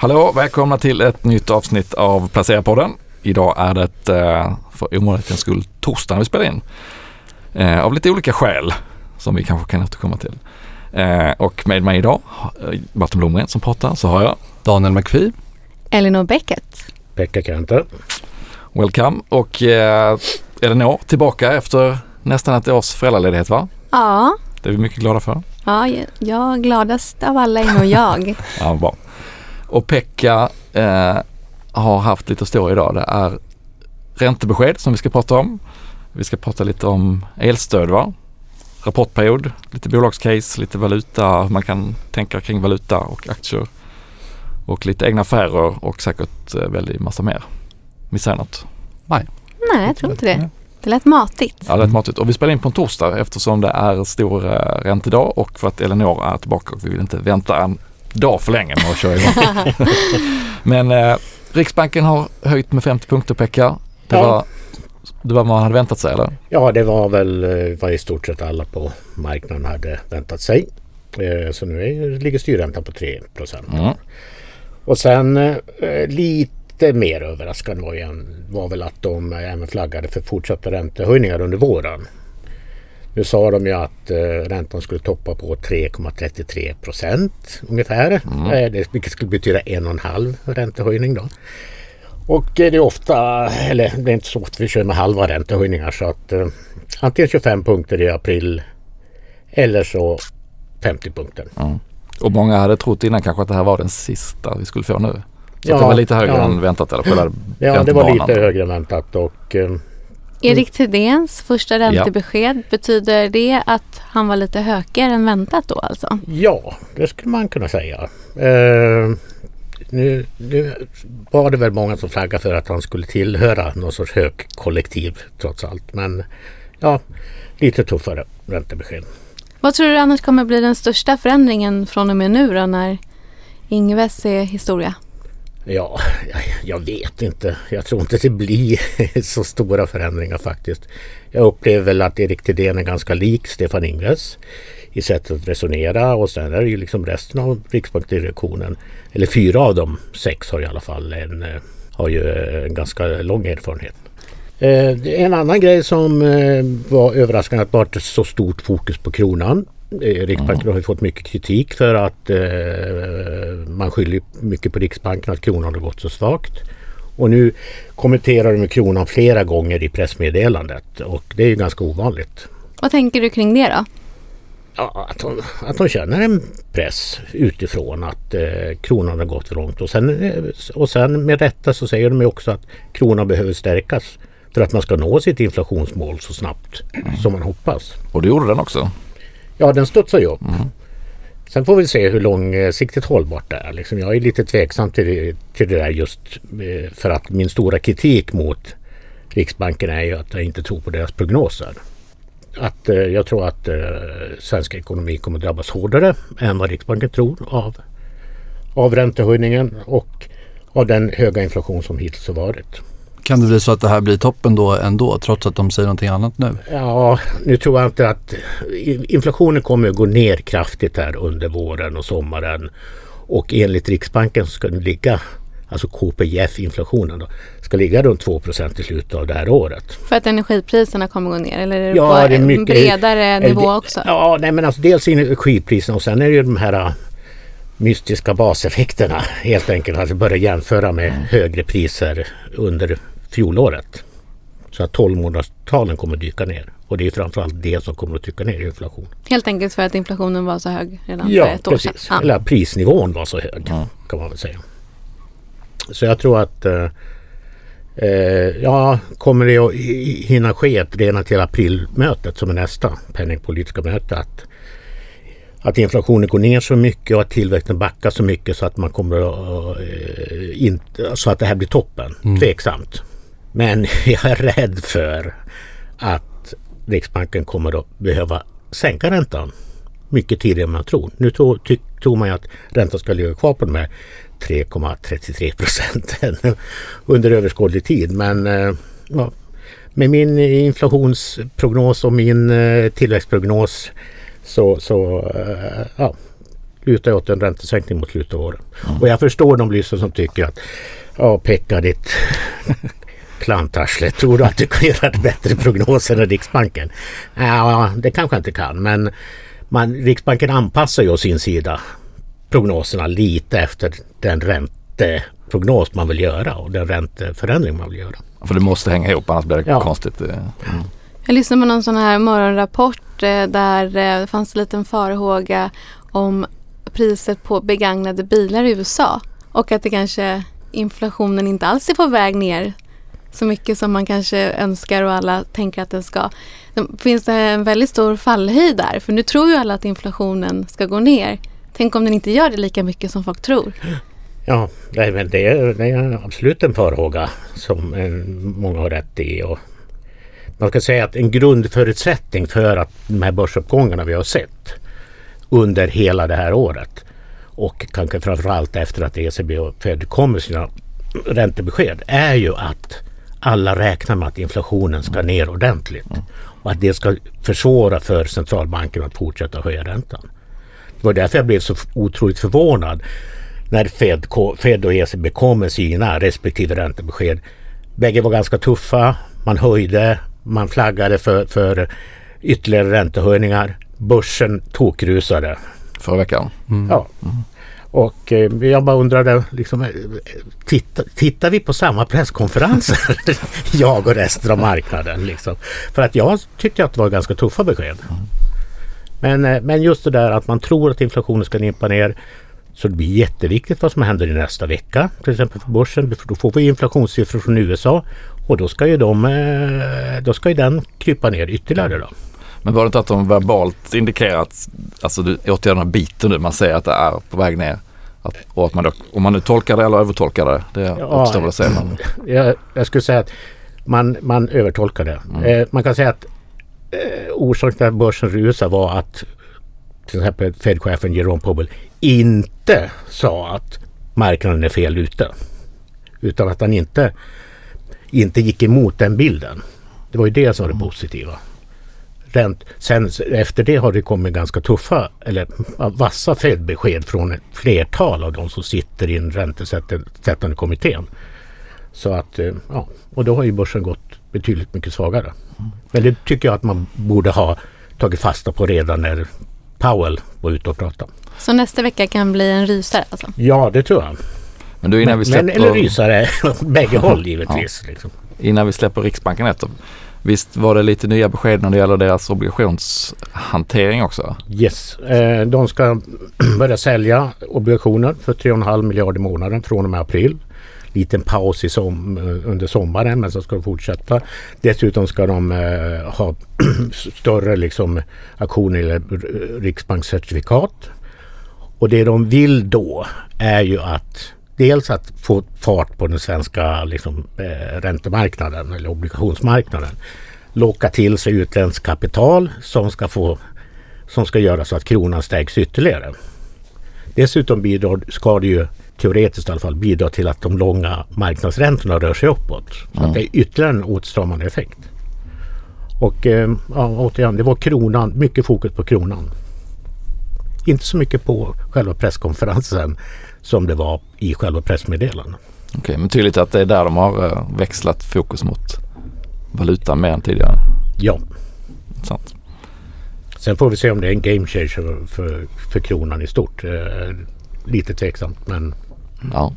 Hallå, välkomna till ett nytt avsnitt av Placera-podden. Idag är det eh, för ovanlighetens skull torsdag när vi spelar in. Eh, av lite olika skäl som vi kanske kan återkomma till. Eh, och med mig idag, Martin Blomgren som pratar, så har jag Daniel McPhee. Elinor Bäcket. Pekka Kenter. Welcome och Elinor tillbaka efter nästan ett års föräldraledighet va? Ja. Det är vi mycket glada för. Ja, jag gladast av alla är nog jag. ja, bra. Och Pekka eh, har haft lite stor idag. Det är räntebesked som vi ska prata om. Vi ska prata lite om elstöd va? Rapportperiod, lite bolagscase, lite valuta, hur man kan tänka kring valuta och aktier. Och lite egna affärer och säkert eh, väldigt massa mer. Missar jag något? Nej. Nej, jag tror inte det. Det lät matigt. Ja, det lät matigt. Och vi spelar in på en torsdag eftersom det är stor uh, räntedag och för att Elinor är tillbaka och vi vill inte vänta en dag för länge med att köra igång. Men eh, Riksbanken har höjt med 50 punkter Pekka. Det, Ja. var, det var vad man hade väntat sig eller? Ja, det var väl eh, vad i stort sett alla på marknaden hade väntat sig. Eh, Så nu är, ligger styrräntan på 3 procent. Mm. Och sen eh, lite mer överraskande var, ju, var väl att de även flaggade för fortsatta räntehöjningar under våren. Nu sa de ju att eh, räntan skulle toppa på 3,33 procent ungefär. Eh, det, vilket skulle betyda en och en halv räntehöjning då. Och eh, det är ofta, eller det är inte så ofta vi kör med halva räntehöjningar så att eh, antingen 25 punkter i april eller så 50 punkter. Och många hade trott innan kanske att det här var den sista vi skulle få nu. Så Ja, det var lite högre ja. än väntat eller på Ja, det var lite högre än väntat och eh, Erik Thedéens första räntebesked, betyder det att han var lite högre än väntat då alltså? Ja, det skulle man kunna säga. Eh, nu, nu var det väl många som flaggade för att han skulle tillhöra någon sorts högkollektiv trots allt. Men ja, lite tuffare räntebesked. Vad tror du annars kommer bli den största förändringen från och med nu då när Ingves är historia? Ja, jag, vet inte. Jag tror inte det blir så stora förändringar faktiskt. Jag upplever väl att Erik Thedéen är ganska lik Stefan Ingves i sättet att resonera och sen är det ju liksom resten av riksbanksdirektionen. eller fyra av de sex har i alla fall en, eh, har ju eh, en ganska lång erfarenhet. Eh, det är En annan grej som var överraskande att det var så stort fokus på kronan. Eh, Riksbanken har ju fått mycket kritik för att eh, man skyller mycket på Riksbanken att kronan har gått så svagt. Och nu kommenterar de kronan flera gånger i pressmeddelandet och det är ju ganska ovanligt. Vad tänker du kring det då? Ja, att, de, att de känner en press utifrån att eh, kronan har gått för långt. Och sen, eh, och sen med rätta så säger de ju också att kronan behöver stärkas för att man ska nå sitt inflationsmål så snabbt som man hoppas. Och det gjorde den också. Ja, den studsar ju upp. Sen får vi se hur långsiktigt hållbart det är. Liksom jag är lite tveksam till det, till det där just eh, för att min stora kritik mot Riksbanken är ju att jag inte tror på deras prognoser. Att, eh, jag tror att eh, svensk ekonomi kommer drabbas hårdare än vad Riksbanken tror av, av räntehöjningen och av den höga inflation som hittills har varit. Kan det bli så att det här blir toppen då ändå trots att de säger någonting annat nu? Ja, nu tror jag inte att inflationen kommer att gå ner kraftigt här under våren och sommaren. Och enligt Riksbanken så ska den ligga, alltså KPIF-inflationen då, ska ligga runt 2% i slutet av det här året. För att energipriserna kommer gå ner eller är det Ja, på det är en mycket- bredare Eller nivå också? Ja, nej men alltså dels energipriserna och sen är det ju de här äh, mystiska baseffekterna helt enkelt. Alltså börja jämföra med högre priser under fjolåret. Så att 12 månaderstalen kommer dyka ner. Och det är framförallt det som kommer att trycka ner inflation. Helt enkelt för att inflationen var så hög redan för Ja, ett år sedan. precis. Ja. Eller att prisnivån var så hög kan man väl säga. Så jag tror att eh, eh, ja, kommer det att hi- hinna ske ett redan till aprilmötet som är nästa penningpolitiska möte att, att inflationen går ner så mycket och att tillväxten backar så mycket så att man kommer att eh, inte, så att det här blir toppen. Tveksamt. Men jag är rädd för att Riksbanken kommer att behöva sänka räntan mycket tidigare än man tror. Nu tror, ty, tror man ju att räntan ska ligga kvar på de här 3,33 procenten under överskådlig tid. Men eh, ja, med min inflationsprognos och min eh, tillväxtprognos så, så eh, ja, lutar åt en räntesänkning mot slutet av året. Mm. Och jag förstår de lyssnare som tycker att ja Pekka ditt klantarsle, tror du att du kan göra bättre prognoser än Riksbanken? Ja, det kanske jag inte kan men man, Riksbanken anpassar ju å sin sida prognoserna lite efter den ränteprognos man vill göra och den ränteförändring man vill göra. För det måste hänga ihop annars blir det ja. konstigt. Mm. Jag lyssnade på någon sån här morgonrapport eh, där eh, det fanns en liten farhåga om priset på begagnade bilar i USA och att det kanske inflationen inte alls är på väg ner så mycket som man kanske önskar och alla tänker att den ska. Finns det en väldigt stor fallhöjd där? För nu tror ju alla att inflationen ska gå ner. Tänk om den inte gör det lika mycket som folk tror. Ja, det är, det är, det är absolut en farhåga som eh, många har rätt i. Och man ska säga att en grundförutsättning för att de här börsuppgångarna vi har sett under hela det här året och kanske framförallt efter att ECB och Fed kom med sina räntebesked är ju att alla räknar med att inflationen ska ner ordentligt och att det ska försvåra för centralbanken att fortsätta höja räntan. Det var därför jag blev så otroligt förvånad när Fed, Fed och ECB kom med sina respektive räntebesked. Bägge var ganska tuffa. Man höjde, man flaggade för, för ytterligare räntehöjningar. Börsen tokrusade. Förra veckan? Mm. Ja. Och eh, jag bara undrade, liksom, eh, titta, tittar vi på samma presskonferenser? jag och resten av marknaden. Liksom. För att jag tyckte att det var ganska tuffa besked. Mm. Men, eh, men just det där att man tror att inflationen ska nimpa ner. Så det blir jätteviktigt vad som händer i nästa vecka. Till exempel för börsen. Då får vi inflationssiffror från USA. Och då ska ju, de, eh, då ska ju den krypa ner ytterligare. Då. Men var det inte att de verbalt indikerat, alltså åtgärderna biter nu, man säger att det är på väg ner? Att, och att man då, om man nu tolkar det eller övertolkar det, det ja, återstår väl att säga. Jag, jag skulle säga att man, man övertolkar det. Mm. Eh, man kan säga att eh, orsaken till att börsen rusade var att till exempel Fed-chefen Jerome Powell inte sa att marknaden är fel ute. Utan att han inte, inte gick emot den bilden. Det var ju det som var det mm. positiva. Ränt, sen efter det har det kommit ganska tuffa eller vassa Fed-besked från ett flertal av de som sitter i den räntesättande kommittén. Så att, eh, ja, och då har ju börsen gått betydligt mycket svagare. Mm. Men det tycker jag att man borde ha tagit fasta på redan när Powell var ute och pratade. Så nästa vecka kan bli en rysare alltså? Ja, det tror jag. Men, du, innan vi släpper... men eller rysare, bägge håll givetvis. Ja. Liksom. Innan vi släpper Riksbanken ett Visst var det lite nya besked när det gäller deras obligationshantering också? Yes, eh, de ska börja sälja obligationer för 3,5 miljarder i månaden från och med april. Liten paus i som, eh, under sommaren men så ska de fortsätta. Dessutom ska de eh, ha större liksom, aktioner eller riksbankscertifikat. Och det de vill då är ju att dels att få fart på den svenska liksom, eh, räntemarknaden eller obligationsmarknaden. Locka till sig utländskt kapital som ska, få, som ska göra så att kronan stärks ytterligare. Dessutom bidrar, ska det ju teoretiskt i alla fall bidra till att de långa marknadsräntorna rör sig uppåt. Så mm. att det är ytterligare en åtstramande effekt. Och eh, ja, återigen, det var kronan, mycket fokus på kronan. Inte så mycket på själva presskonferensen som det var i själva pressmeddelandet. Okej, okay, men tydligt att det är där de har eh, växlat fokus mot valutan mer än tidigare? Ja. Sant. Sen får vi se om det är en game changer för, för kronan i stort. Eh, lite tveksamt men... Ja.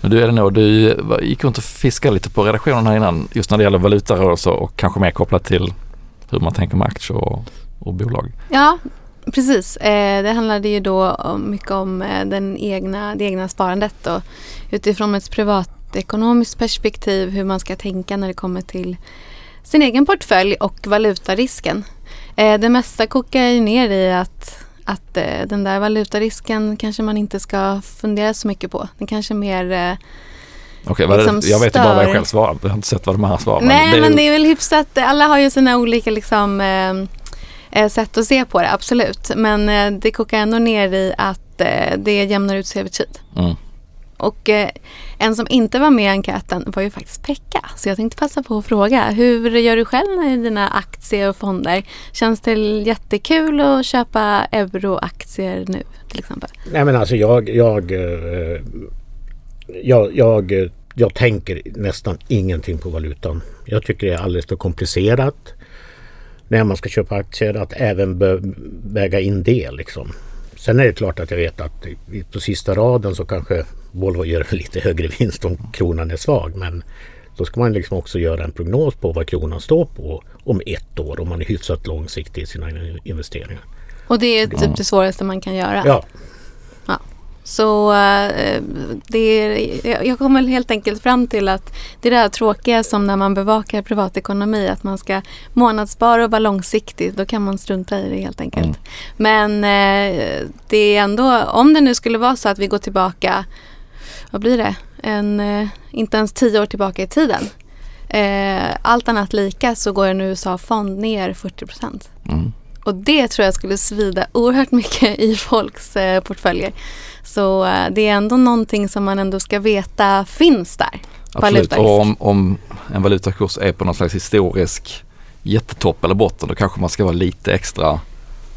Men du Elinor, du gick runt och fiskade lite på redaktionen här innan just när det gäller valutarörelser och kanske mer kopplat till hur man tänker med aktier och, och bolag. Ja, Precis, eh, det handlade ju då mycket om eh, den egna, det egna sparandet och utifrån ett privatekonomiskt perspektiv hur man ska tänka när det kommer till sin egen portfölj och valutarisken. Eh, det mesta kokar ju ner i att, att den där valutarisken kanske man inte ska fundera så mycket på. Det kanske mer Okej, okay, liksom jag vet ju bara vad jag själv svarar. Jag har inte sett vad de andra svarar. Nej, men det är, men det är väl hyfsat. Alla har ju sina olika liksom sätt att se på det, absolut. Men eh, det kokar ändå ner i att eh, det jämnar ut sig över tid. Mm. Och eh, en som inte var med i enkäten var ju faktiskt Pekka. Så jag tänkte passa på att fråga, hur gör du själv med dina aktier och fonder? Känns det jättekul att köpa euroaktier nu till exempel? Nej men alltså jag, jag, eh, jag, jag, jag tänker nästan ingenting på valutan. Jag tycker det är alldeles för komplicerat när man ska köpa aktier att även väga in det liksom. Sen är det klart att jag vet att på sista raden så kanske Volvo gör lite högre vinst om kronan är svag. Men då ska man liksom också göra en prognos på vad kronan står på om ett år om man är hyfsat långsiktig i sina investeringar. Och det är typ det svåraste man kan göra? Ja. ja. Så äh, det är, jag kommer helt enkelt fram till att det är det här tråkiga som när man bevakar privatekonomi att man ska månadsspara och vara långsiktig. Då kan man strunta i det helt enkelt. Mm. Men äh, det är ändå, om det nu skulle vara så att vi går tillbaka, vad blir det, en, äh, inte ens tio år tillbaka i tiden. allt annat lika så går en USA-fond ner 40 procent. Mm. Och det tror jag skulle svida oerhört mycket i folks portföljer. Så eh, det är ändå någonting som man ändå ska veta finns där. Absolut, och om, om en valutakurs är på någon slags historisk jättetopp eller botten då kanske man ska vara lite extra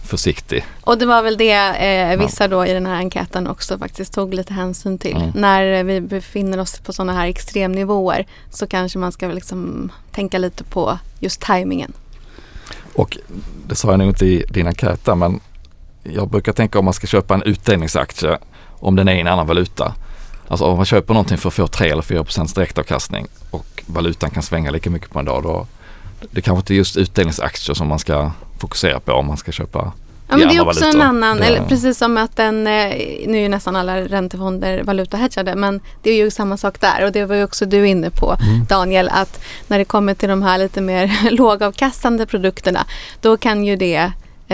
försiktig. Och det var väl det eh, vissa då i den här enkäten också faktiskt tog lite hänsyn till. Mm. När vi befinner oss på sådana här extremnivåer så kanske man ska liksom tänka lite på just tajmingen. Och det sa jag nog inte i din enkät där men jag brukar tänka om man ska köpa en utdelningsaktie om den är i en annan valuta. Alltså om man köper någonting för att få 3 eller 4 procents direktavkastning och valutan kan svänga lika mycket på en dag då det kanske inte är just utdelningsaktier som man ska fokusera på om man ska köpa Ja, men det är också valutor. en annan, eller precis som att den, eh, nu är ju nästan alla räntefonder valutahedgade, men det är ju samma sak där och det var ju också du inne på mm. Daniel, att när det kommer till de här lite mer lågavkastande produkterna, då kan ju det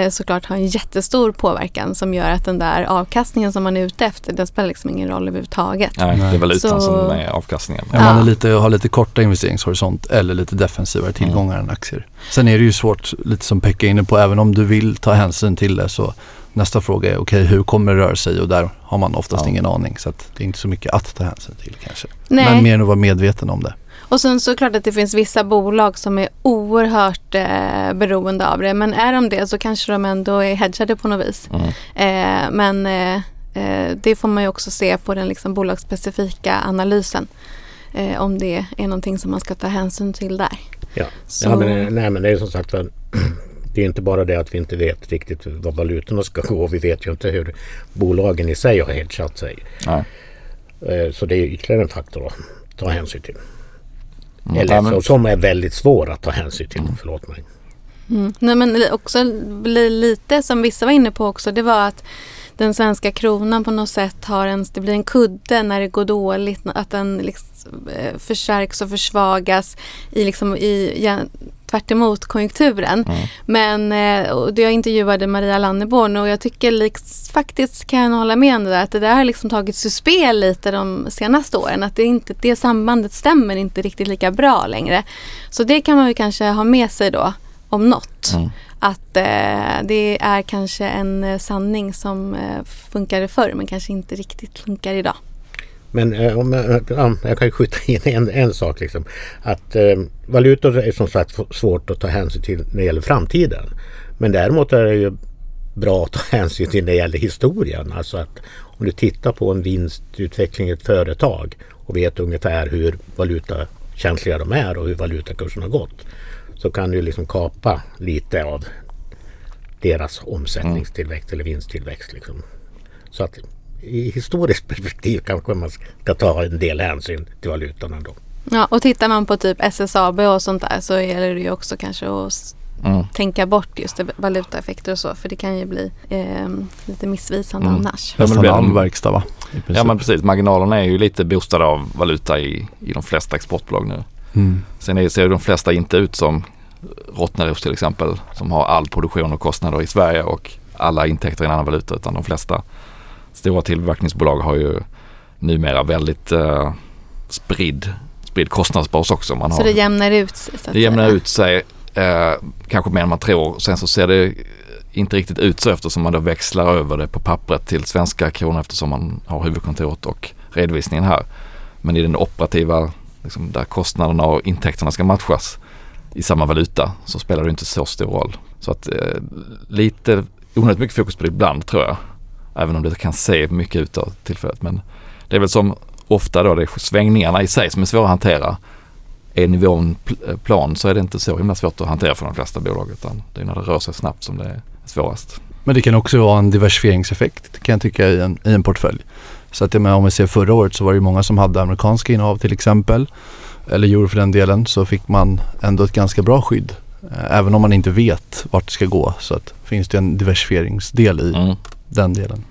såklart har en jättestor påverkan som gör att den där avkastningen som man är ute efter, den spelar liksom ingen roll överhuvudtaget. Nej, det är valutan Så, som är avkastningen. Ja, man är lite, har lite korta investeringshorisont eller lite defensivare tillgångar mm. än aktier. Sen är det ju svårt, lite som Pekka är inne på, även om du vill ta hänsyn till det så nästa fråga är okej, okay, hur kommer det röra sig? Och där har man oftast ja. ingen aning. Så det är inte så mycket att ta hänsyn till kanske. Nej. Men mer att vara medveten om det. Och sen så klart att det finns vissa bolag som är oerhört eh, beroende av det. Men är de det så kanske de ändå är hedgade på något vis. Mm. Eh, men eh, eh det får man ju också se på den liksom bolagsspecifika analysen. Eh, om det är någonting som man ska ta hänsyn till där. Ja, ja men, nej, men det är som sagt var det är inte bara det att vi inte vet riktigt vad valutorna ska gå. Vi vet ju inte hur bolagen i sig har hedgat sig. Nej. Eh, så det är ytterligare en faktor att ta hänsyn till. Mm. Eller så, som är väldigt svår att ta hänsyn till. Mm. Förlåt mig. Mm. Nej, men också lite som vissa var inne på också. Det var att den svenska kronan på något sätt har en, det blir en kudde när det går dåligt. Att den liksom, eh, förstärks och försvagas i, liksom, i, ja, tvärt emot konjunkturen. Mm. Men eh, jag intervjuade Maria Lanneborn och jag tycker liksom, faktiskt kan jag hålla med om det där att det där har liksom tagits ur spel lite de senaste åren. Att det, inte, det sambandet stämmer inte riktigt lika bra längre. Så det kan man ju kanske ha med sig då om något. Mm. Att eh, det är kanske en eh, sanning som eh, funkade förr men kanske inte riktigt funkar idag. Men eh, om, eh, eh, ja, jag kan skjuta in en, en sak. Liksom. Att eh, valutor är som sagt svårt att ta hänsyn till när det gäller framtiden. Men däremot är det ju bra att ta hänsyn till när det gäller historien. Alltså att om du tittar på en vinstutveckling i ett företag och vet ungefär hur valutakänsliga de är och hur valutakursen har gått. Så kan du liksom kapa lite av deras omsättningstillväxt mm. eller vinsttillväxt. Liksom. Så att i historiskt perspektiv kanske man ska ta en del hänsyn till valutan ändå. Ja, och tittar man på typ SSAB och sånt där så gäller det ju också kanske att mm. tänka bort just valutaeffekter och så. För det kan ju bli eh, lite missvisande mm. annars. Nästan all verkstad va? Ja men precis, marginalerna är ju lite boostade av valuta i, i de flesta exportbolag nu. Mm. Sen är, ser de flesta inte ut som Rottneros till exempel som har all produktion och kostnader i Sverige och alla intäkter i en annan valuta utan de flesta stora tillverkningsbolag har ju numera väldigt eh, spridd, spridd kostnadsbas också. Man så har, det jämnar ut sig? det jämnar ut sig, eh, kanske mer än man tror. Sen så ser det inte riktigt ut så eftersom man då växlar över det på pappret till svenska kronor eftersom man har huvudkontoret och redovisningen här. Men i den operativa, liksom, där kostnaderna och intäkterna ska matchas i samma valuta så spelar det inte så stor roll. Så att eh, lite onödigt mycket fokus på det ibland tror jag. Även om det kan se mycket ut av tillfället. Men det är väl som ofta då det är svängningarna i sig som är svåra att hantera. Är nivån pl- eh, plan så är det inte så himla svårt att hantera för de flesta bolag utan det är när det rör sig snabbt som det är svårast. Men det kan också vara en diversifieringseffekt kan jag tycka i en, i en portfölj. Så att jag menar, om vi ser förra året så var det många som hade amerikanska innehav till exempel. Eller euro för den delen så fick man ändå ett ganska bra skydd. Eh, Även om man inte vet vart det ska gå så att finns det en diversifieringsdel i Mm. den delen.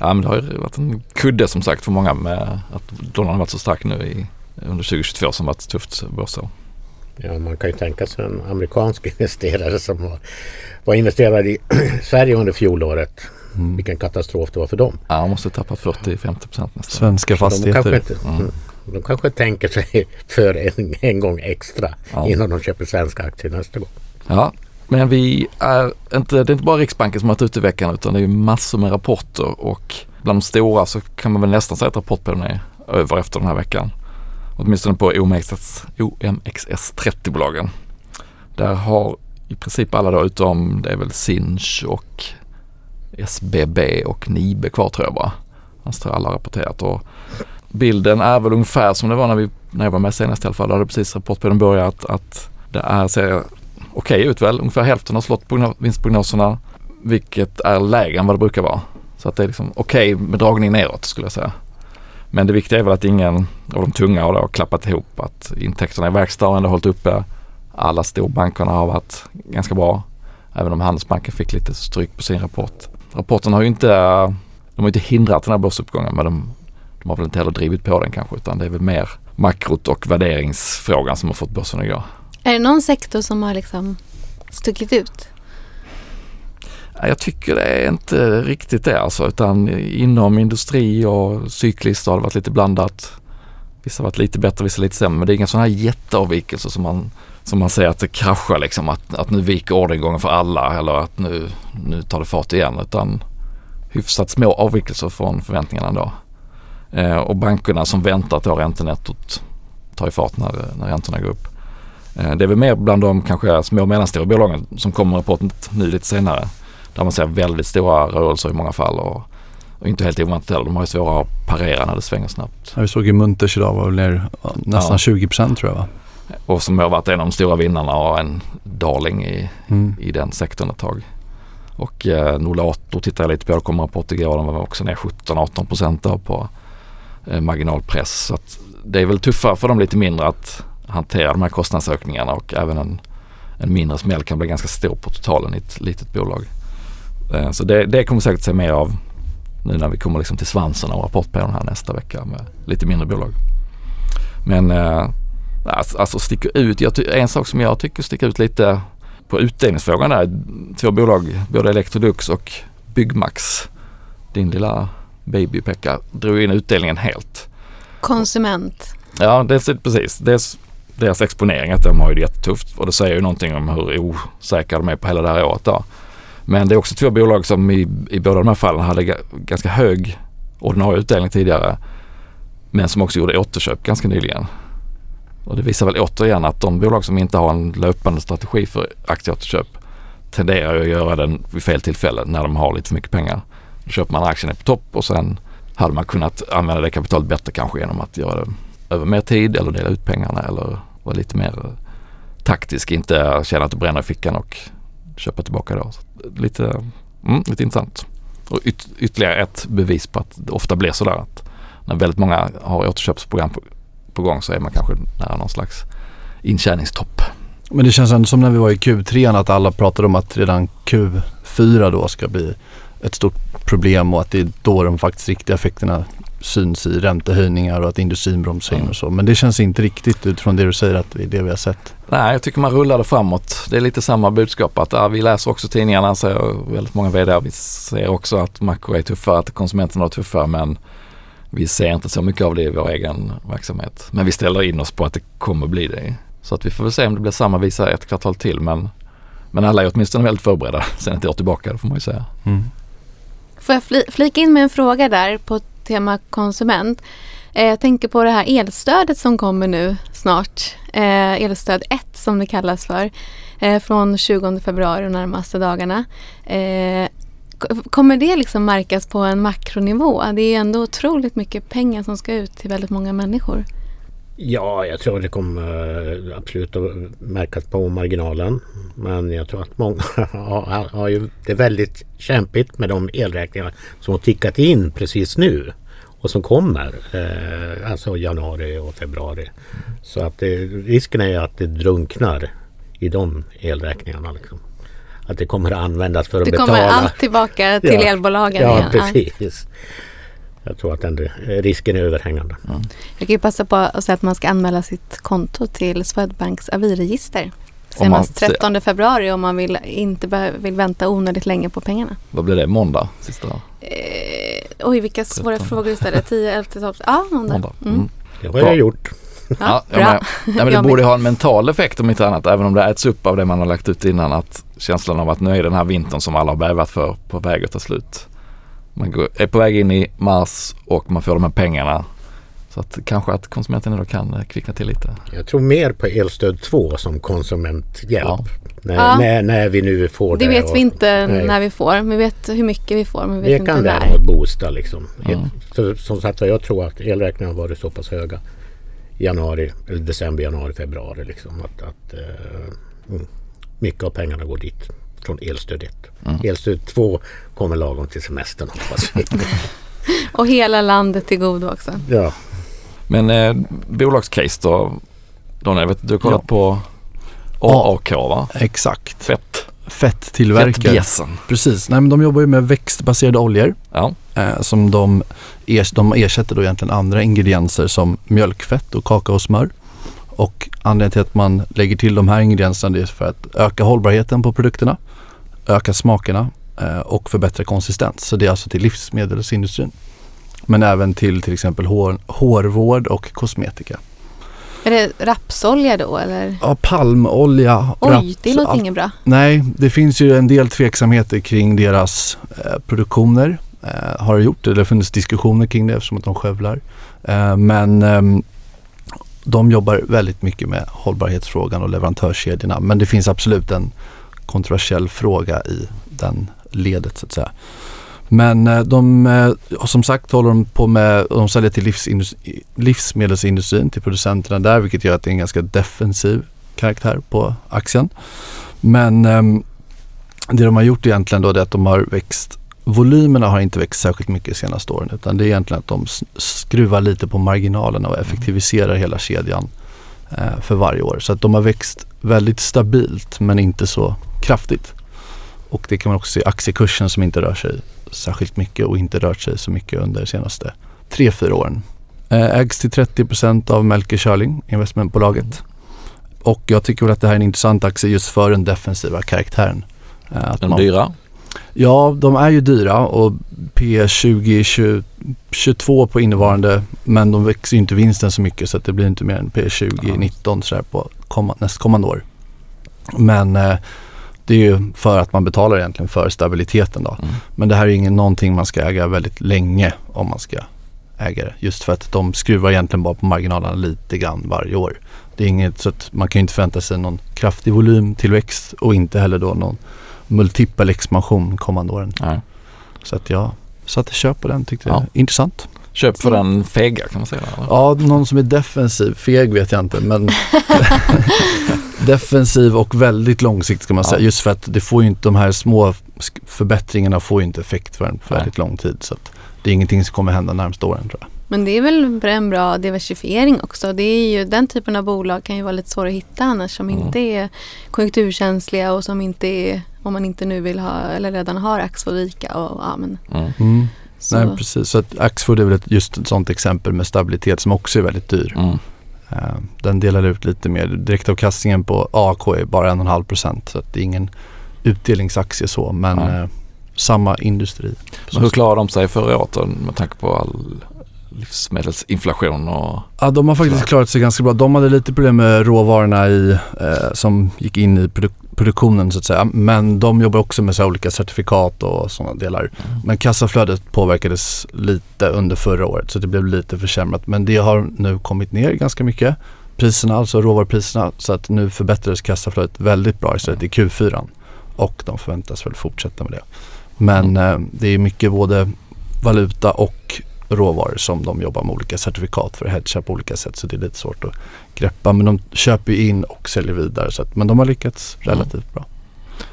Ja men det har ju varit en kudde som sagt för många med att dollarn har varit så stark nu i, under 2022 som varit tufft börsår. Ja, man kan ju tänka sig en amerikansk investerare som var, var investerad i Sverige under fjolåret. Mm. Vilken katastrof det var för dem. Ja, de måste ha tappat 40-50% nästan. Svenska De kanske, fastigheter. inte, Mm. mm. de kanske tänker sig för en, en gång extra Ja. innan de köper svenska aktier nästa gång. Ja, men vi är inte, det är inte bara Riksbanken som har varit ute i veckan utan det är massor med rapporter och bland de stora så kan man väl nästan säga att rapportperioden är över efter den här veckan. Åtminstone på OMXS, OMXS 30-bolagen. Där har i princip alla då utom det är väl Sinch och SBB och Nibe kvar tror jag bara. Annars tror jag alla har rapporterat och bilden är väl ungefär som det var när, vi, när jag var med senast i alla fall. Då hade precis rapportperioden börjat att det är, ser okej ut väl. Ungefär hälften har slått vinstprognoserna vilket är lägre än vad det brukar vara. Så att det är liksom okej med dragning neråt skulle jag säga. Men det viktiga är väl att ingen av de tunga har då klappat ihop. Att intäkterna i verkstad har ändå hållit uppe. Alla storbankerna har varit ganska bra. Även om Handelsbanken fick lite stryk på sin rapport. Rapporten har ju inte, de har inte hindrat den här börsuppgången men de, de har väl inte heller drivit på den kanske utan det är väl mer makrot och värderingsfrågan som har fått börsen att gå. Är det någon sektor som har liksom stuckit ut? Ja, Jag tycker det är inte riktigt det alltså utan inom industri och cykliskt har det varit lite blandat. Vissa har varit lite bättre, vissa lite sämre men det är inga sådana här jätteavvikelser som man, som man säger att det kraschar liksom att, att nu viker orderingången för alla eller att nu, nu tar det fart igen utan hyfsat små avvikelser från förväntningarna ändå. Eh, och bankerna som väntar att då räntenettot tar i fart när, när räntorna går upp. Eh, det är väl mer bland de kanske små och mellanstora bolagen som kommer rapporten nu lite senare. Där man ser väldigt stora rörelser i många fall och, och inte helt oväntat heller. De har ju svårare att parera när det svänger snabbt. Ja, vi såg ju Munters idag var väl ner nästan Ja. 20% tror jag va? Och som har varit en av de stora vinnarna och en darling i, Mm. i den sektorn ett tag. Och eh, Nolato tittar jag lite på, det kom en rapport igår, de var också ner 17-18 procent då på eh, marginalpress. Så att det är väl tuffare för dem lite mindre att hantera de här kostnadsökningarna och även en, en mindre smäll kan bli ganska stor på totalen i ett litet bolag. Eh, så det, det kommer säkert se mer av nu när vi kommer liksom till svansen av rapportperioden här nästa vecka med lite mindre bolag. Men eh, alltså, alltså sticker ut, jag en sak som jag tycker sticker ut lite på utdelningsfrågan där, två bolag, både Electrolux och Byggmax, din lilla baby Pekka, drog in utdelningen helt. Konsument. Ja, det är precis. Dels deras exponering, att de har ju det jättetufft och det säger ju någonting om hur osäkra de är på hela det här året då. Men det är också två bolag som i, i båda de här fallen hade ga- ganska hög ordinarie utdelning tidigare. Men som också gjorde återköp ganska nyligen. Och det visar väl återigen att de bolag som inte har en löpande strategi för aktieåterköp tenderar ju att göra den vid fel tillfälle när de har lite för mycket pengar. Då köper man aktien på topp och sen hade man kunnat använda det kapitalet bättre kanske genom att göra det över mer tid eller dela ut pengarna eller vara lite mer taktisk. Inte känna att du bränner i fickan och köpa tillbaka då. Så lite, mm, lite intressant. Och yt, ytterligare ett bevis på att det ofta blir sådär att när väldigt många har återköpsprogram på, på gång så är man kanske nära någon slags intjäningstopp. Men det känns ändå som när vi var i Q3 att alla pratade om att redan Q4 då ska bli ett stort problem och att det är då de faktiskt riktiga effekterna syns i räntehöjningar och att industrin bromsar in Mm. och så. Men det känns inte riktigt utifrån det du säger att det är det vi har sett. Nej, jag tycker man rullade framåt. Det är lite samma budskap att ja, vi läser också tidningarna, säger väldigt många vd. Vi ser också att makro är tuffare, att konsumenterna är tuffare men vi ser inte så mycket av det i vår egen verksamhet. Men vi ställer in oss på att det kommer bli det. Så att vi får väl se om det blir samma visa ett kvartal till men, men alla är åtminstone väldigt förberedda sen ett år tillbaka, det får man ju säga. Mm. Får jag fli- flika in med en fråga där på tema konsument? Eh, jag tänker på det här elstödet som kommer nu snart. Eh, elstöd 1 som det kallas för. Eh, från 20 februari de närmaste dagarna. Kommer det liksom märkas på en makronivå? Det är ändå otroligt mycket pengar som ska ut till väldigt många människor. Ja, jag tror det kommer eh, absolut att märkas på marginalen. Men jag tror att många har, har ju det väldigt kämpigt med de elräkningar som har tickat in precis nu och som kommer. Eh, alltså januari och februari. Så att det, risken är ju att det drunknar i de elräkningarna. Liksom. Att det kommer att användas för att Det betala. kommer allt tillbaka till Ja. elbolagen Ja, igen. precis. Jag tror att den risken är överhängande. Jag kan ju passa på att säga att man ska anmäla sitt konto till Swedbanks aviregister. Senast 13 februari om man vill, inte vill vänta onödigt länge på pengarna. Vad blir det? Måndag? Sista dag? Eh, oj, vilka svåra 13. frågor istället. 10, 11, 12. Ja, måndag. Måndag. Mm. Mm. Det har Bra. jag gjort. Ja, Ja, bra. ja, men, ja, men det borde ha en mental effekt om inte annat. Även om det äts upp av det man har lagt ut innan. Att känslan av att nu är den här vintern som alla har bävat för på väg att ta slut. Man går, är på väg in i mars och man får de här pengarna. Så att kanske att konsumenten då kan eh, kvickna till lite. Jag tror mer på elstöd 2 som konsumenthjälp. Ja. När, Ja. när, när vi nu får det. Det vet och- vi inte nej. när vi får. Vi vet hur mycket vi får men vi Det vet inte kan när. däremot boosta liksom. Mm. För, som sagt jag tror att elräkningarna har varit så pass höga i januari, eller december, januari, februari liksom. Att, att eh, mm, mycket av pengarna går dit från elstöd 1. Mm. Elstöd 2 kommer lagom till semestern hoppas vi. Och hela landet till godo också. ja. Men eh, bolagscase då? Daniel, jag vet, du har kollat Ja. på. AAK va? Exakt. Fett. Fetttillverkare. Fettbjässen. Precis. Nej, men de jobbar ju med växtbaserade oljor Ja. eh, som de, ers- de ersätter då egentligen andra ingredienser som mjölkfett och kakaosmör. Och anledningen till att man lägger till de här ingredienserna är för att öka hållbarheten på produkterna, öka smakerna eh, och förbättra konsistens. Så det är alltså till livsmedelsindustrin. Men även till till exempel hår, hårvård och kosmetika. Är det rapsolja då eller? Ja, palmolja, Oj, raps, det låter inget bra. Nej, det finns ju en del tveksamheter kring deras eh, produktioner. Eh, har det gjort det? Det har funnits diskussioner kring det eftersom att de skövlar. Eh, men ehm, de jobbar väldigt mycket med hållbarhetsfrågan och leverantörskedjorna. Men det finns absolut en kontroversiell fråga i den ledet så att säga. Men eh, de, eh, som sagt håller de på med, de säljer till livsmedelsindustrin, till producenterna där, vilket gör att det är en ganska defensiv karaktär på aktien. Men ehm, det de har gjort egentligen då är att de har växt, volymerna har inte växt särskilt mycket de senaste åren utan det är egentligen att de skruvar lite på marginalerna och effektiviserar hela kedjan eh, för varje år. Så att de har växt väldigt stabilt men inte så kraftigt. Och det kan man också se i aktiekursen som inte rör sig särskilt mycket och inte rört sig så mycket under de senaste tre fyra åren. Eh, Ägs till 30% av Melker Schörling, investmentbolaget. Och jag tycker väl att det här är en intressant aktie just för den defensiva karaktären. Eh, Att Den man- dyra. Ja, de är ju dyra och P 20, 20 22 på innevarande men de växer ju inte vinsten så mycket så att det blir inte mer än P 20, Ja. 19 sådär på komma, nästkommande år. Men eh, det är ju för att man betalar egentligen för stabiliteten då. Mm. Men det här är ju ingen, någonting man ska äga väldigt länge om man ska äga det. Just för att de skruvar egentligen bara på marginalerna lite grann varje år. Det är inget så att man kan ju inte förvänta sig någon kraftig volymtillväxt och inte heller då någon multipel expansion kommande åren. Nej. Så att jag satte köp på den tyckte Ja. jag intressant. Köp för den fega kan man säga. Eller? Ja, någon som är defensiv, feg vet jag inte men defensiv och väldigt långsiktig ska man Ja. säga. Just för att det får ju inte, de här små förbättringarna får ju inte effekt för en Nej. väldigt lång tid. Så att det är ingenting som kommer hända närmsta åren tror jag. Men det är väl en bra diversifiering också. Det är ju, den typen av bolag kan ju vara lite svåra att hitta annars som Mm. inte är konjunkturkänsliga och som inte är, om man inte nu vill ha eller redan har Axfood Ica och ja men Mm. så. Nej precis, så att Axfood är väl ett, just ett sånt exempel med stabilitet som också är väldigt dyr. Mm. Eh, den delar ut lite mer. Direktavkastningen på AK är bara 1,5 procent så att det är ingen utdelningsaktie så men eh, samma industri. Så hur klarar de sig förra året med tanke på all livsmedelsinflation och Ja, de har faktiskt Sådär. klarat sig ganska bra. De hade lite problem med råvarorna i, eh, som gick in i produk- produktionen så att säga. Men de jobbar också med så olika certifikat och sådana delar. Mm. Men kassaflödet påverkades lite under förra året så det blev lite försämrat. Men det har nu kommit ner ganska mycket. Priserna, alltså råvarupriserna, så att nu förbättrades kassaflödet väldigt bra istället i Q4. Och de förväntas väl fortsätta med det. Men eh, det är mycket både valuta och råvaror som de jobbar med olika certifikat för att hedga på olika sätt. Så det är lite svårt att greppa. Men de köper ju in och säljer vidare. Så att, men de har lyckats relativt bra.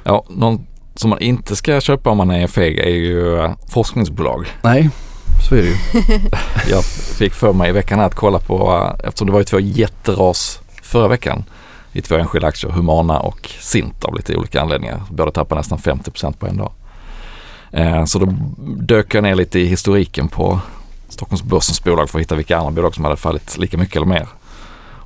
Ja, någon som man inte ska köpa om man är feg är ju eh, forskningsbolag. Nej, så är det ju. Jag fick för mig i veckan att kolla på, eh, eftersom det var ju två jätteras förra veckan i två enskilda aktier, Humana och Sint av lite olika anledningar. Båda tappade nästan 50% på en dag. Eh, Så då dök jag ner lite i historiken på Stockholmsbörsens bolag för att hitta vilka andra bolag som hade fallit lika mycket eller mer.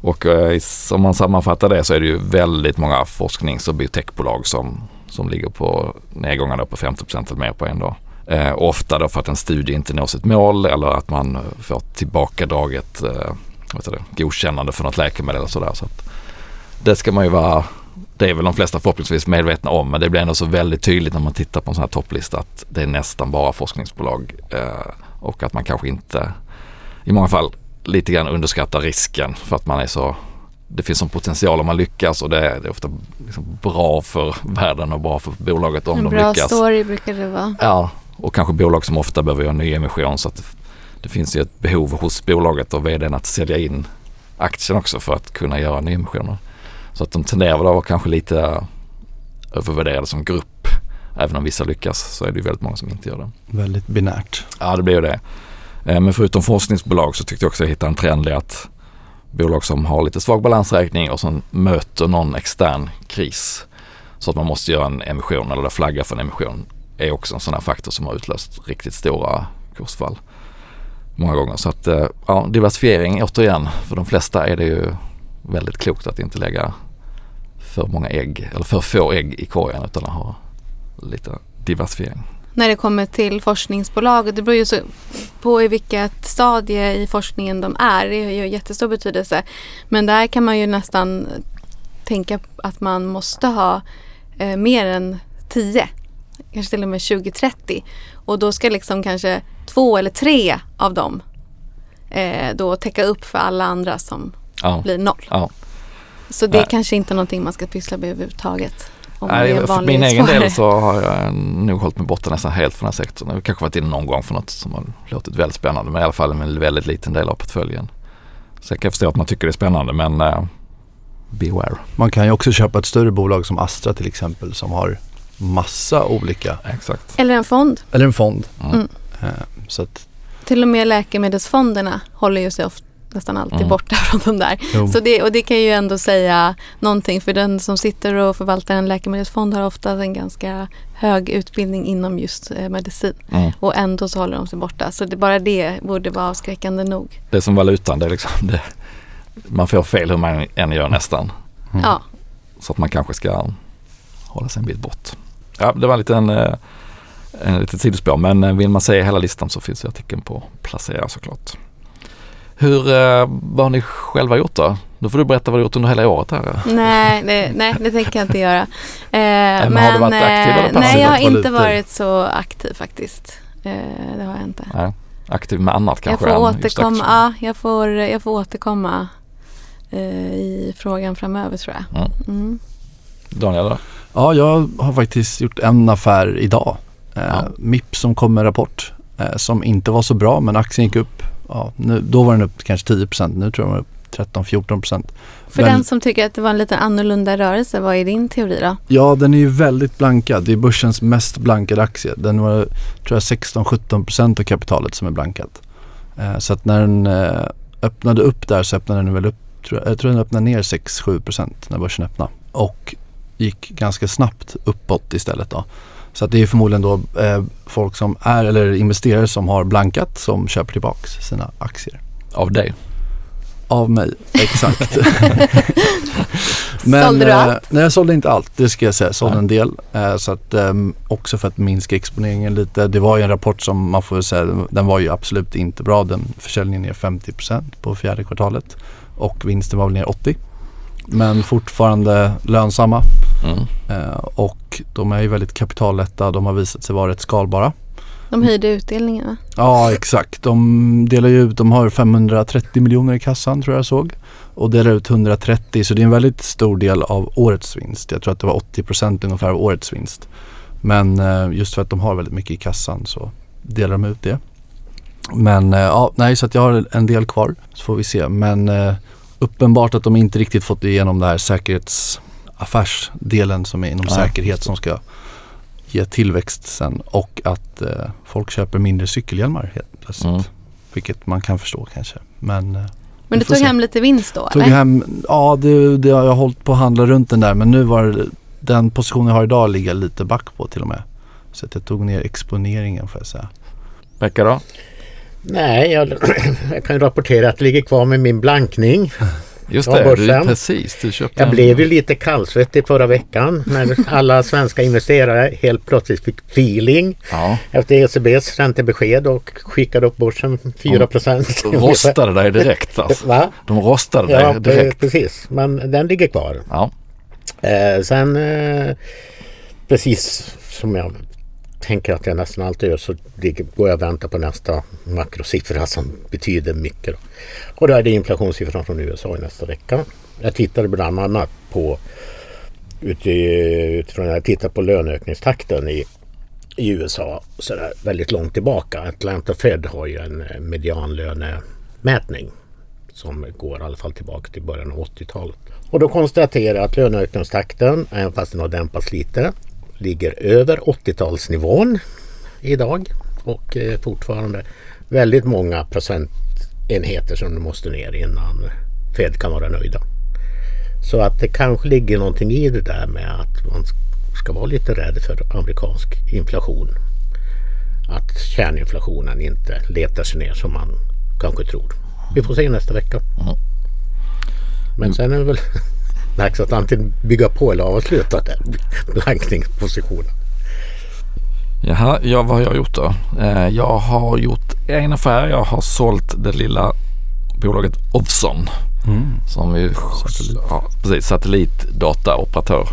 Och eh, om man sammanfattar det så är det ju väldigt många forsknings och biotechbolag som, som ligger på nedgångar då på 50 eller mer på en dag. Eh, ofta då för att en studie inte når sitt mål eller att man får tillbakadraget eh, det, godkännande för något läkemedel eller sådär. Så att det ska man ju vara, det är väl de flesta förhoppningsvis medvetna om men det blir ändå så väldigt tydligt när man tittar på en sån här topplista att det är nästan bara forskningsbolag eh, och att man kanske inte i många fall lite grann underskattar risken för att man är så det finns en potential om man lyckas och det är, det är ofta liksom bra för världen och bra för bolaget om en de bra lyckas. story brukar det vara. Ja, och kanske bolag som ofta behöver göra nyemission så att det, det finns ju ett behov hos bolaget och vdn att sälja in aktien också för att kunna göra nyemissioner. Så att de tenderar att vara kanske lite övervärderade som grupp. Även om vissa lyckas så är det ju väldigt många som inte gör det. Väldigt binärt. Ja, det blir ju det. Eh, Men förutom forskningsbolag så tyckte jag också jag hittade en trend i att bolag som har lite svag balansräkning och som möter någon extern kris så att man måste göra en emission eller flagga för en emission är också en sån här faktor som har utlöst riktigt stora kursfall många gånger. Så att eh, ja, diversifiering återigen, för de flesta är det ju väldigt klokt att inte lägga för många ägg eller för få ägg i korgen utan att ha lite diversifiering. När det kommer till forskningsbolag, det beror ju så på i vilket stadie i forskningen de är. Det har ju jättestor betydelse. Men där kan man ju nästan tänka att man måste ha eh, mer än 10. Kanske till och med 20-30. Och då ska liksom kanske två eller tre av dem eh, då täcka upp för alla andra som Ja, blir noll. ja. Så det är Nej. kanske inte någonting man ska pyssla med överhuvudtaget. Om är Nej, för min egen del så har jag nog hållit mig borta nästan helt från den här sektorn. Jag har kanske varit inne någon gång för något som har låtit väldigt spännande men i alla fall en väldigt liten del av portföljen. Så jag kan förstå att man tycker det är spännande men uh, beware. Man kan ju också köpa ett större bolag som Astra till exempel som har massa olika, Exakt. Eller en fond. eller en fond. Mm. Mm. Så att, Till och med läkemedelsfonderna håller ju sig ofta, nästan alltid Mm. borta från de där. jo, Så det, och det kan ju ändå säga någonting för den som sitter och förvaltar en läkemedelsfond har ofta en ganska hög utbildning inom just eh, medicin. Mm. Och ändå så håller de sig borta. Så det, bara det borde vara avskräckande nog. Det är som valutan, det är liksom det, man får fel hur man än gör nästan. Mm. Ja, Så att man kanske ska hålla sig en bit bort. Ja, det var en liten eh, en litet sidospår men eh, vill man se hela listan så finns ju artikeln på Placera såklart. Hur, eh, vad har ni själva gjort då? Då får du berätta vad du gjort under hela året här. nej, det, nej, det tänker jag inte göra. Eh, men har du varit aktiv eller eh, passiv? Nej, jag har inte lite- varit så aktiv faktiskt. Eh, det har jag inte. Nej, aktiv med annat Jag kanske får, än just återkomma, ja, jag, får, jag får återkomma eh, i frågan framöver tror jag. Mm. Mm. Daniel då? ja, jag har faktiskt gjort en affär idag. Eh, Ja. Mips som kom med rapport eh, som inte var så bra men aktien gick upp. Ja, nu, då var den upp kanske 10 Nu tror jag den var upp 13-14% För Men- den som tycker att det var en lite annorlunda rörelse, vad är din teori då? Ja, den är ju väldigt blankad. Det är börsens mest blankade aktie. Den var, tror jag, 16-17% av kapitalet som är blankat. Eh, så att när den eh, öppnade upp där så öppnade den väl upp, tror jag, jag tror den öppnade ner 6-7% när börsen öppnade. Och gick ganska snabbt uppåt istället då. Så att det är förmodligen då eh, folk som är, eller investerare som har blankat som köper tillbaks sina aktier. Av dig? Av mig, exakt. Sålde du eh, allt? Nej, jag sålde inte allt. Det ska jag säga. Jag sålde Nej. en del. Eh, så att, ehm, också för att minska exponeringen lite. Det var ju en rapport som man får säga, den var ju absolut inte bra. Den försäljningen ner 50% på fjärde kvartalet och vinsten var väl ner 80. Men fortfarande lönsamma. Mm. Eh, och de är ju väldigt kapitallätta. De har visat sig vara rätt skalbara. De höjde utdelningen va? Ja exakt. De delar ju ut, de har 530 miljoner i kassan tror jag såg. Och delar ut 130 så det är en väldigt stor del av årets vinst. Jag tror att det var 80 procent ungefär av årets vinst. Men eh, just för att de har väldigt mycket i kassan så delar de ut det. Men eh, ja, nej så att jag har en del kvar så får vi se. Men eh, uppenbart att de inte riktigt fått igenom det här säkerhetsaffärsdelen som är inom Nej. säkerhet som ska ge tillväxt sen och att eh, folk köper mindre cykelhjälmar helt plötsligt. Mm. Vilket man kan förstå kanske. Men eh, Men du tog se. hem lite vinst då tog eller? hem, ja det, det har jag hållit på att handla runt den där men nu var den position jag har idag ligger lite back på till och med. Så att jag tog ner exponeringen får jag säga. Pekka då? Nej, jag, jag kan ju rapportera att det ligger kvar med min blankning. Just det, du, precis. Du köpte Jag blev ju lite kallsvettig förra veckan när alla svenska investerare helt plötsligt fick feeling Ja, efter ECBs räntebesked och skickade upp börsen 4 procent. rostade dig direkt alltså. Va? De rostade Ja, dig direkt. precis. Men den ligger kvar. Ja, Eh, sen eh, precis som jag tänker att jag nästan alltid gör så går jag och väntar på nästa makrosiffra som betyder mycket. Då. Och då är det inflationssiffran från USA i nästa vecka. Jag tittade bland annat på utifrån jag tittade på löneökningstakten i, i USA så där väldigt långt tillbaka. Atlanta Fed har ju en eh, medianlönemätning som går i alla fall tillbaka till början av 80-talet. Och då konstaterar jag att löneökningstakten, även fast den har dämpats lite, ligger över 80-talsnivån idag och eh, fortfarande väldigt många procentenheter som du måste ner innan Fed kan vara nöjda. Så att det kanske ligger någonting i det där med att man ska vara lite rädd för amerikansk inflation. Att kärninflationen inte letar sig ner som man kanske tror. Vi får se nästa vecka. Men sen är det väl dags att antingen bygga på eller avsluta den blankningspositionen. Jaha, ja, vad har jag gjort då? Eh, jag har gjort en affär. Jag har sålt det lilla bolaget Ovzon. Som är ja, precis, satellitdataoperatör.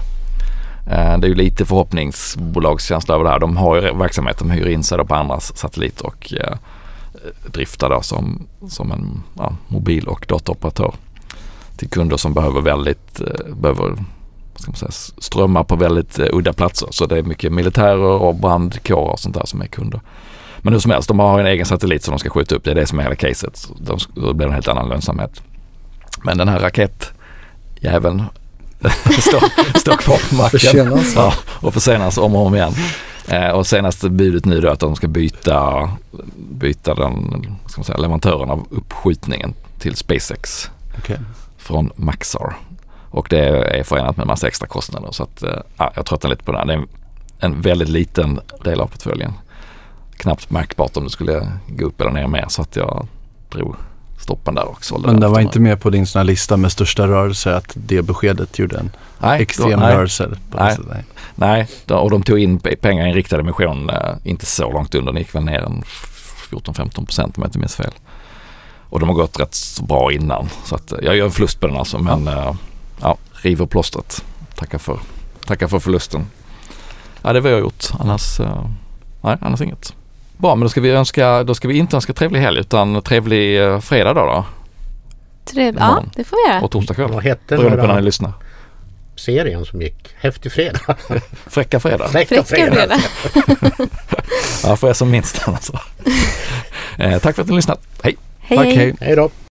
Eh, det är ju lite förhoppningsbolagskänsla över det här. De har ju verksamhet, de hyr in sig på andras satelliter och eh, driftar då som, som en ja, mobil och dataoperatör till kunder som behöver väldigt, eh, behöver ska man säga, strömmar på väldigt eh, udda platser. Så det är mycket militärer och brandkårer och sånt där som är kunder. Men hur som helst, de har en egen satellit som de ska skjuta upp. Det är det som är hela caset. Så De, då blir det en helt annan lönsamhet. Men den här raketjäveln står, står kvar på marken. Försenas. Ja, och försenas om och om igen. Eh, och senaste budet nu då att de ska byta, byta den, ska man säga, leverantören av uppskjutningen till SpaceX Okej. Från Maxar. Och det är förenat med massa extra kostnader. Så att, eh, ja, jag tröttnar lite på det här. Det är en, en väldigt liten del av portföljen. Knappt märkbart om det skulle gå upp eller ner mer. Så att jag drog stoppen där och sålde Men den det var inte med på din sån här lista med största rörelser att det beskedet gjorde en nej, extrem då, nej, rörelse? Nej. nej. Nej, och de tog in pe- pengar i en riktad emission eh, inte så långt under. Den gick väl ner en 14-15 procent om jag inte minns fel. Och de har gått rätt bra innan. Så att eh, jag gör en förlust på den alltså. Men ja, ja river plåstret. Tackar för, tackar för förlusten. Ja, det var jag gjort. Annars, eh, nej, annars inget. Bra, men då ska vi önska, då ska vi inte önska trevlig helg utan trevlig eh, fredag då, då Trevligt. Ja, det får vi göra. och torsdag kväll. Vad hette den Beroende på när ni lyssnar. serien som gick? Häftig fredag? Fräcka fredag. Fräcka Fräcka fredag. Ja, för er som minns den alltså. eh, tack för att ni har lyssnat. Hej! Hej, Tack, hej. hej. Hej då!